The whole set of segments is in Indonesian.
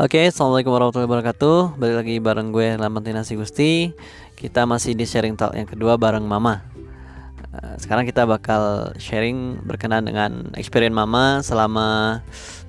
Oke, assalamualaikum warahmatullahi wabarakatuh. Balik lagi bareng gue Lamantina Gusti. Kita masih di sharing talk yang kedua bareng Mama. Eh, Sekarang kita bakal sharing berkenaan dengan experience Mama selama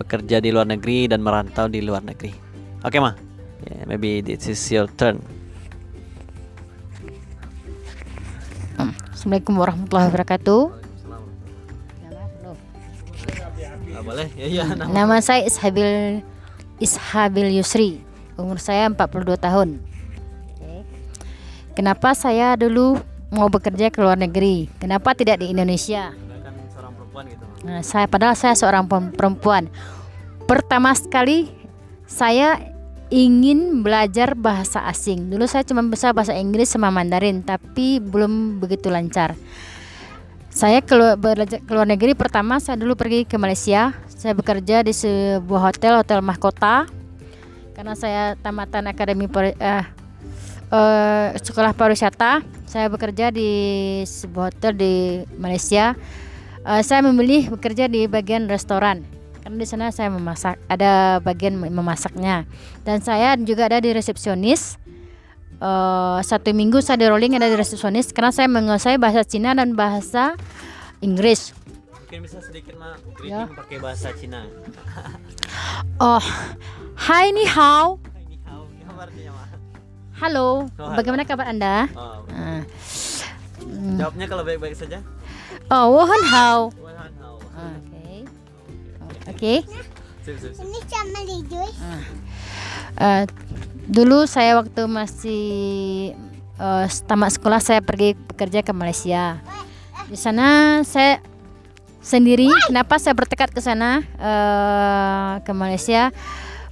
bekerja di luar negeri dan merantau di luar negeri. Oke, Ma. Yeah, maybe this is your turn. Assalamualaikum warahmatullahi wabarakatuh. Boleh? Ya, ya. Nah. Nama saya Ishabil Ishabil Yusri. Umur saya 42 tahun. Kenapa saya dulu mau bekerja ke luar negeri? Kenapa tidak di Indonesia? Nah, saya padahal saya seorang perempuan. Pertama sekali saya ingin belajar bahasa asing. Dulu saya cuma bisa bahasa Inggris sama Mandarin, tapi belum begitu lancar. Saya keluar belajar ke luar negeri pertama saya dulu pergi ke Malaysia. Saya bekerja di sebuah hotel, hotel mahkota. Karena saya tamatan akademi eh, eh, sekolah pariwisata, saya bekerja di sebuah hotel di Malaysia. Eh, saya memilih bekerja di bagian restoran karena di sana saya memasak, ada bagian memasaknya. Dan saya juga ada di resepsionis. Eh, satu minggu saya di rolling ada di resepsionis karena saya menguasai bahasa Cina dan bahasa Inggris. Mungkin bisa sedikit Ma Ya. greeting pakai bahasa Cina. Oh, hai ni hao. How, ini apa artinya, Ma? Halo, Oh, halo. bagaimana kabar Anda? Oh, Ah. jawabnya kalau baik-baik saja. Oh, wohan hao. Wahan how. Oke. Oke. Sip, sip, sip. Ini sama Lijoy. Eh, dulu saya waktu masih eh, tamat sekolah saya pergi bekerja ke Malaysia. Di sana saya sendiri. Kenapa saya bertekad ke sana eh, ke Malaysia?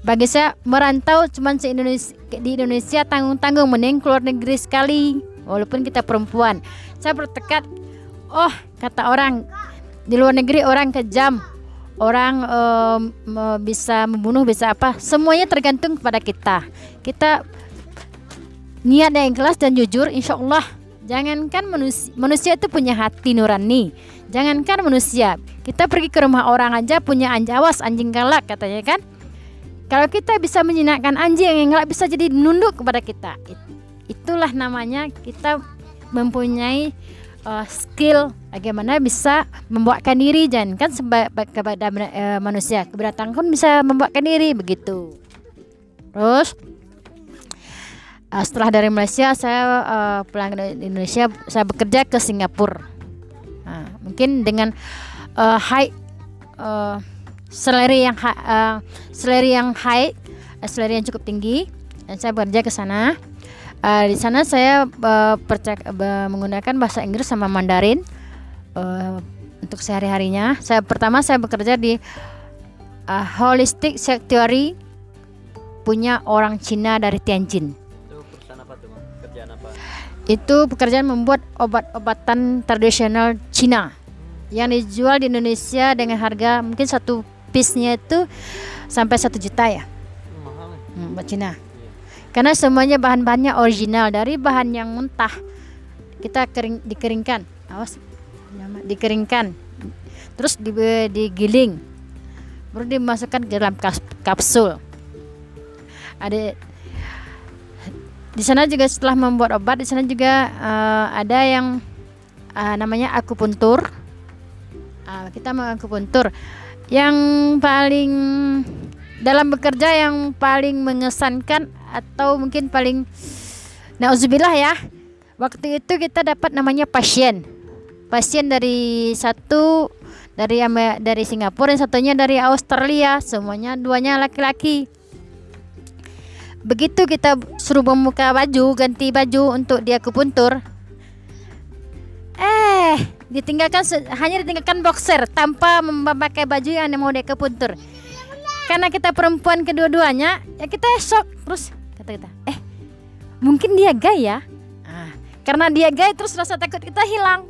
Bagi saya merantau cuma se Indonesia di Indonesia tanggung-tanggung mending keluar negeri sekali walaupun kita perempuan. Saya bertekad oh kata orang di luar negeri orang kejam orang me- bisa membunuh bisa apa semuanya tergantung kepada kita. Kita niat yang ikhlas dan jujur insya Allah jangankan manusia, manusia itu punya hati nurani. Jangankan manusia kita pergi ke rumah orang aja punya anjing awas anjing galak katanya kan? Kalau kita bisa menjinakkan anjing yang galak bisa jadi nunduk kepada kita. It- itulah namanya kita mempunyai uh, skill bagaimana bisa membuatkan diri jangan kan kepada eh, manusia. Keberatan pun bisa membuatkan diri begitu. Terus uh, setelah dari Malaysia saya uh, pulang ke Indonesia saya bekerja ke Singapura. Nah, mungkin dengan uh, high uh, salary yang uh, salary yang high uh, salary yang cukup tinggi dan saya bekerja ke sana Uh, di sana saya uh, percak- uh, menggunakan bahasa Inggris sama Mandarin uh, untuk sehari-harinya. Saya pertama saya bekerja di uh, Holistic Sanctuary punya orang Cina dari Tianjin. Itu perusahaan apa tuh, Ma? Kerjaan apa? Itu pekerjaan membuat obat-obatan tradisional Cina yang dijual di Indonesia dengan harga mungkin satu piece-nya itu sampai satu juta ya mahal hmm, buat Cina. Karena semuanya bahan-bahannya original dari bahan yang mentah. Kita kering dikeringkan. Awas. Dikeringkan. Terus di, digiling. Baru dimasukkan ke dalam kapsul. Ada di sana juga setelah membuat obat di sana juga eh, ada yang eh, namanya akupuntur. Ah, kita mengakupuntur. Yang paling dalam bekerja yang paling mengesankan atau mungkin paling nauzubillah ya. Waktu itu kita dapat namanya pasien. Pasien dari satu dari dari Singapura dan satunya dari Australia. Semuanya duanya laki-laki. Begitu kita suruh membuka baju ganti baju untuk dia kupuntur eh ditinggalkan hanya ditinggalkan boxer tanpa memakai baju yang mau dia kepuntur karena kita perempuan kedua-duanya ya kita shock. Terus kata kita eh mungkin dia gay ya? Ah, karena dia gay terus rasa takut kita hilang.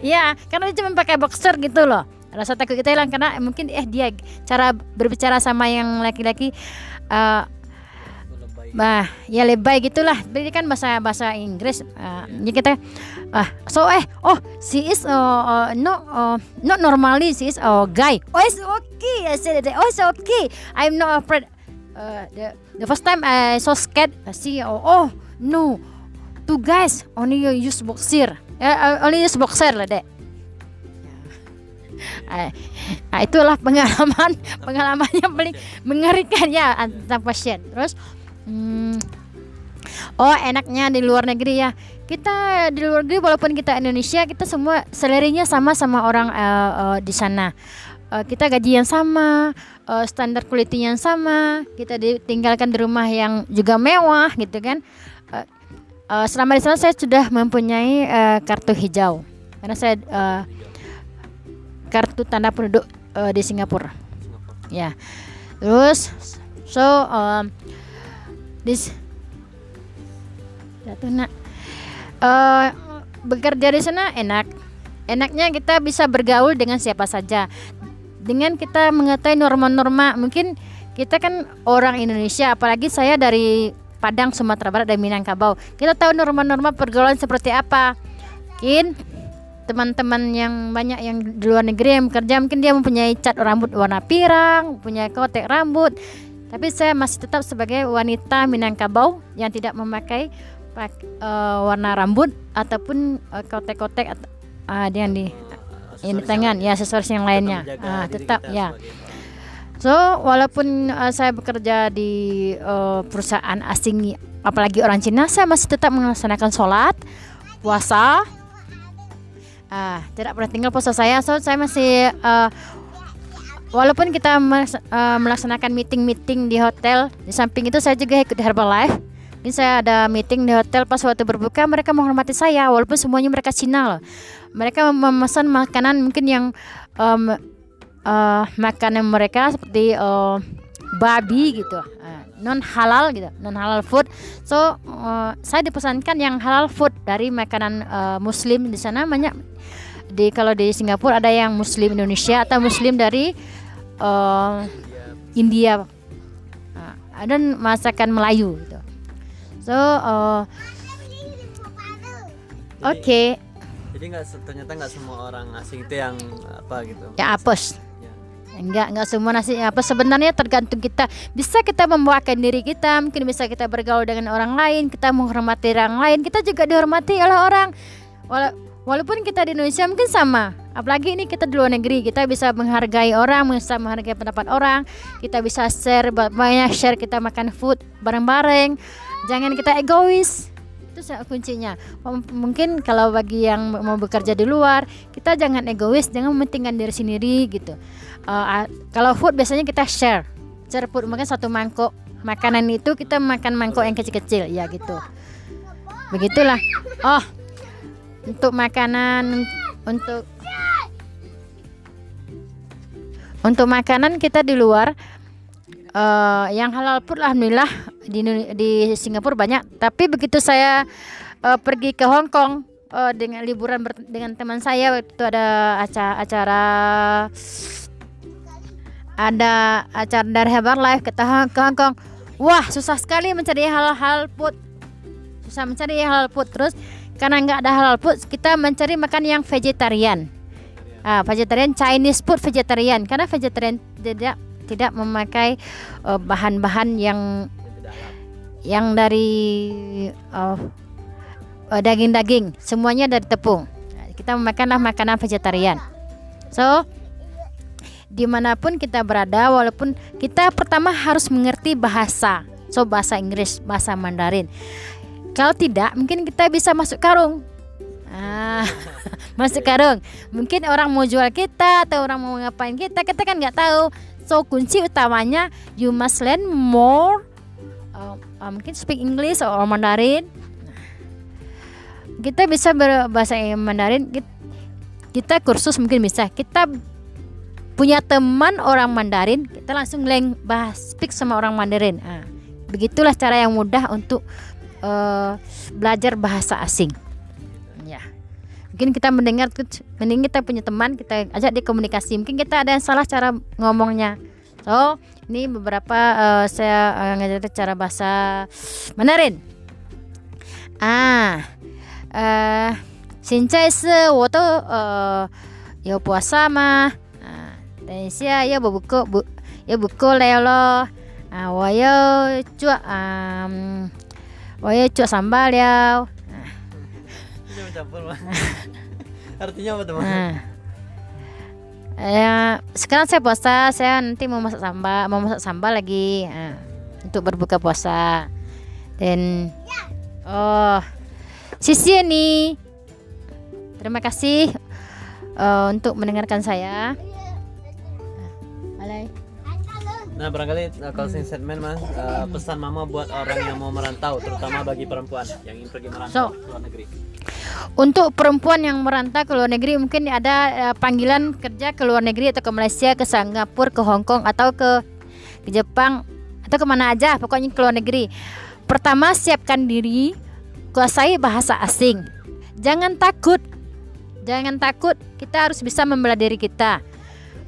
Ya karena dia cuma pakai boxer gitu loh. Rasa takut kita hilang karena mungkin eh dia cara berbicara sama yang laki-laki Lebay bah ya lebay gitulah. Berarti kan bahasa bahasa Inggris. Uh, jadi kita ah so eh oh she is uh, uh, no uh, not normally she is a guy. Oh it's okay. I said that oh it's okay. I'm not afraid. Uh, the the first time I saw scared I see oh, oh no. Two guys only use boxer. Uh, only use boxer lah dek Ah, ah, itulah pengalaman pengalamannya paling mengerikan. Ya tentang pasien. Terus hmm, oh enaknya di luar negeri ya. Kita di luar negeri walaupun kita Indonesia kita semua selerinya sama sama orang uh, uh, di sana. Uh, kita gaji yang sama uh, standar quality yang sama kita ditinggalkan di rumah yang juga mewah gitu kan. Uh, uh, selama di sana saya sudah mempunyai uh, kartu hijau. Karena saya uh, kartu tanda penduduk uh, di Singapura. Ya. Terus so um, this Jatuh nak. Uh, bekerja di sana enak. Enaknya kita bisa bergaul dengan siapa saja. Dengan kita mengetahui norma-norma, mungkin kita kan orang Indonesia, apalagi saya dari Padang, Sumatera Barat dan Minangkabau. Kita tahu norma-norma pergaulan seperti apa. Mungkin teman-teman yang banyak yang di luar negeri yang bekerja mungkin dia mempunyai cat rambut warna pirang, punya kotek rambut. Tapi saya masih tetap sebagai wanita Minangkabau yang tidak memakai pak, uh, warna rambut ataupun uh, kotek-kotek uh, yang di ini tangan. ya sesuatu yang lainnya. Uh, tetap ya. So walaupun uh, saya bekerja di uh, perusahaan asing apalagi orang Cina, saya masih tetap melaksanakan sholat, puasa, uh, tidak pernah tinggal puasa saya. So saya masih uh, walaupun kita uh, melaksanakan meeting-meeting di hotel di samping itu saya juga ikut Herbalife. Ini saya ada meeting di hotel pas waktu berbuka mereka menghormati saya walaupun semuanya mereka Cina loh. Mereka memesan makanan mungkin yang um, uh, makanan mereka seperti uh, babi gitu uh, non halal gitu non halal food. So uh, saya dipesankan yang halal food dari makanan uh, muslim di sana. Banyak di kalau di Singapura ada yang Muslim Indonesia atau Muslim dari uh, India nah, dan masakan Melayu gitu. So uh, oke. Okay. Jadi nggak ternyata nggak semua orang asing itu yang apa gitu. Ya apes. Ya. Enggak, enggak semua nasi apa sebenarnya tergantung kita. Bisa kita membawakan diri kita, mungkin bisa kita bergaul dengan orang lain, kita menghormati orang lain, kita juga dihormati oleh orang. Walau Walaupun kita di Indonesia mungkin sama, apalagi ini kita di luar negeri, kita bisa menghargai orang, bisa menghargai pendapat orang, kita bisa share banyak share kita makan food bareng-bareng. Jangan kita egois. Itu kuncinya. Mungkin kalau bagi yang mau bekerja di luar, kita jangan egois, jangan mementingkan diri sendiri gitu. Uh, kalau food biasanya kita share. Share food mungkin satu mangkok makanan itu kita makan mangkok yang kecil-kecil ya gitu. Begitulah. Oh, untuk makanan untuk untuk makanan kita di luar uh, yang halal pun alhamdulillah di di Singapura banyak. Tapi begitu saya uh, pergi ke Hong Kong uh, dengan liburan dengan teman saya waktu itu ada acara acara ada acara dari Herbalife ke Hong Kong. Wah susah sekali mencari hal-hal food. Susah mencari hal food. Terus karena nggak ada halal food kita mencari makan yang vegetarian. Ah, vegetarian Chinese food vegetarian. Karena vegetarian tidak tidak memakai uh, bahan-bahan yang yang dari uh, uh, daging-daging. Semuanya dari tepung. Kita memakanlah makanan vegetarian. So di mana pun kita berada walaupun kita pertama harus mengerti bahasa. So bahasa Inggris bahasa Mandarin kalau tidak, mungkin kita bisa masuk karung. Ah, masuk karung. Mungkin orang mau jual kita atau orang mau ngapain kita, kita kan nggak tahu. So kunci utamanya you must learn more. Uh, uh, mungkin speak English or Mandarin. Kita bisa berbahasa Mandarin. Kita, kita kursus mungkin bisa. Kita punya teman orang Mandarin, kita langsung leng bahas speak sama orang Mandarin. Ah, begitulah cara yang mudah untuk uh, belajar bahasa asing. Ya. Mungkin kita mendengar mending kita punya teman kita ajak dia komunikasi. Mungkin kita ada yang salah cara ngomongnya. So ini beberapa uh, saya uh, ngajar cara bahasa Mandarin. Ah uh, se woto yo ya puasa mah nah, dan sia ya buku bu, ya buku lelo ah wayo cuak Woi, cuk sambal ya. Artinya apa teman? Nah. Ya, sekarang saya puasa, saya nanti mau masak sambal, mau masak sambal lagi nah, untuk berbuka puasa. Dan oh, sisi ini Terima kasih eh, untuk mendengarkan saya. Iya, Malay. Nah barangkali uh, closing statement mas uh, pesan mama buat orang yang mau merantau terutama bagi perempuan yang ingin pergi merantau So. ke luar negeri. Untuk perempuan yang merantau ke luar negeri mungkin ada eh, panggilan kerja ke luar negeri atau ke Malaysia, ke Singapura, ke Hong Kong atau ke ke Jepang atau ke mana aja pokoknya ke luar negeri. Pertama siapkan diri, kuasai bahasa asing. Jangan takut, jangan takut. Kita harus bisa membela diri kita.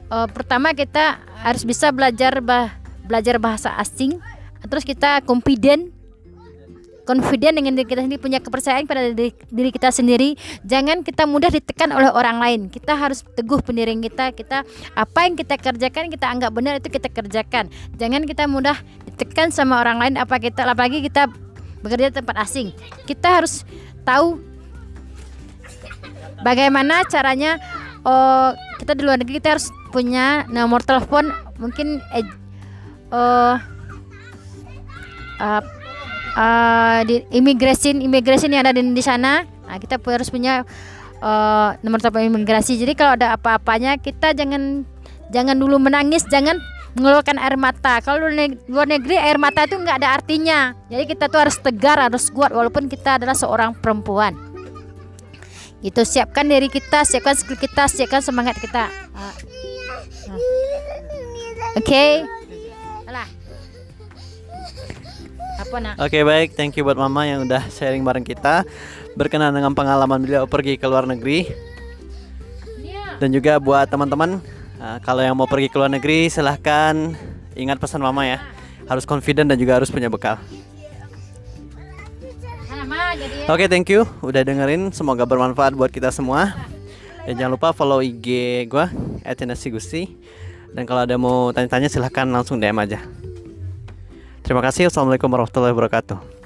Eh, pertama kita harus bisa belajar bah belajar bahasa asing. Terus kita confident. Confident dengan diri kita sendiri punya kepercayaan pada diri, diri kita sendiri. Jangan kita mudah ditekan oleh orang lain. Kita harus teguh pendirian kita. Kita apa yang kita kerjakan kita anggap benar itu kita kerjakan. Jangan kita mudah ditekan sama orang lain apa kita apalagi kita bekerja di tempat asing. Kita harus tahu bagaimana caranya oh kita di luar negeri kita harus punya nomor telepon mungkin eh, eh, uh, uh, di imigrasi imigrasi yang ada di, di sana. Nah, kita harus punya uh, nomor telepon imigrasi. Jadi kalau ada apa-apanya kita jangan jangan dulu menangis jangan mengeluarkan air mata. Kalau luar negeri air mata itu nggak ada artinya. Jadi kita tuh harus tegar harus kuat walaupun kita adalah seorang perempuan itu siapkan diri kita siapkan skill kita siapkan semangat kita Ah. Ah. oke Alah. apa nak Oke baik, thank you buat mama yang udah sharing bareng kita berkenan dengan pengalaman beliau pergi ke luar negeri dan juga buat teman-teman uh, kalau yang mau pergi ke luar negeri silahkan ingat pesan mama ya harus confident dan juga harus punya bekal. Oke thank you udah dengerin semoga bermanfaat buat kita semua dan jangan lupa follow IG gua @nasi dan kalau ada mau tanya-tanya silahkan langsung DM aja. Terima kasih. Assalamualaikum warahmatullahi wabarakatuh.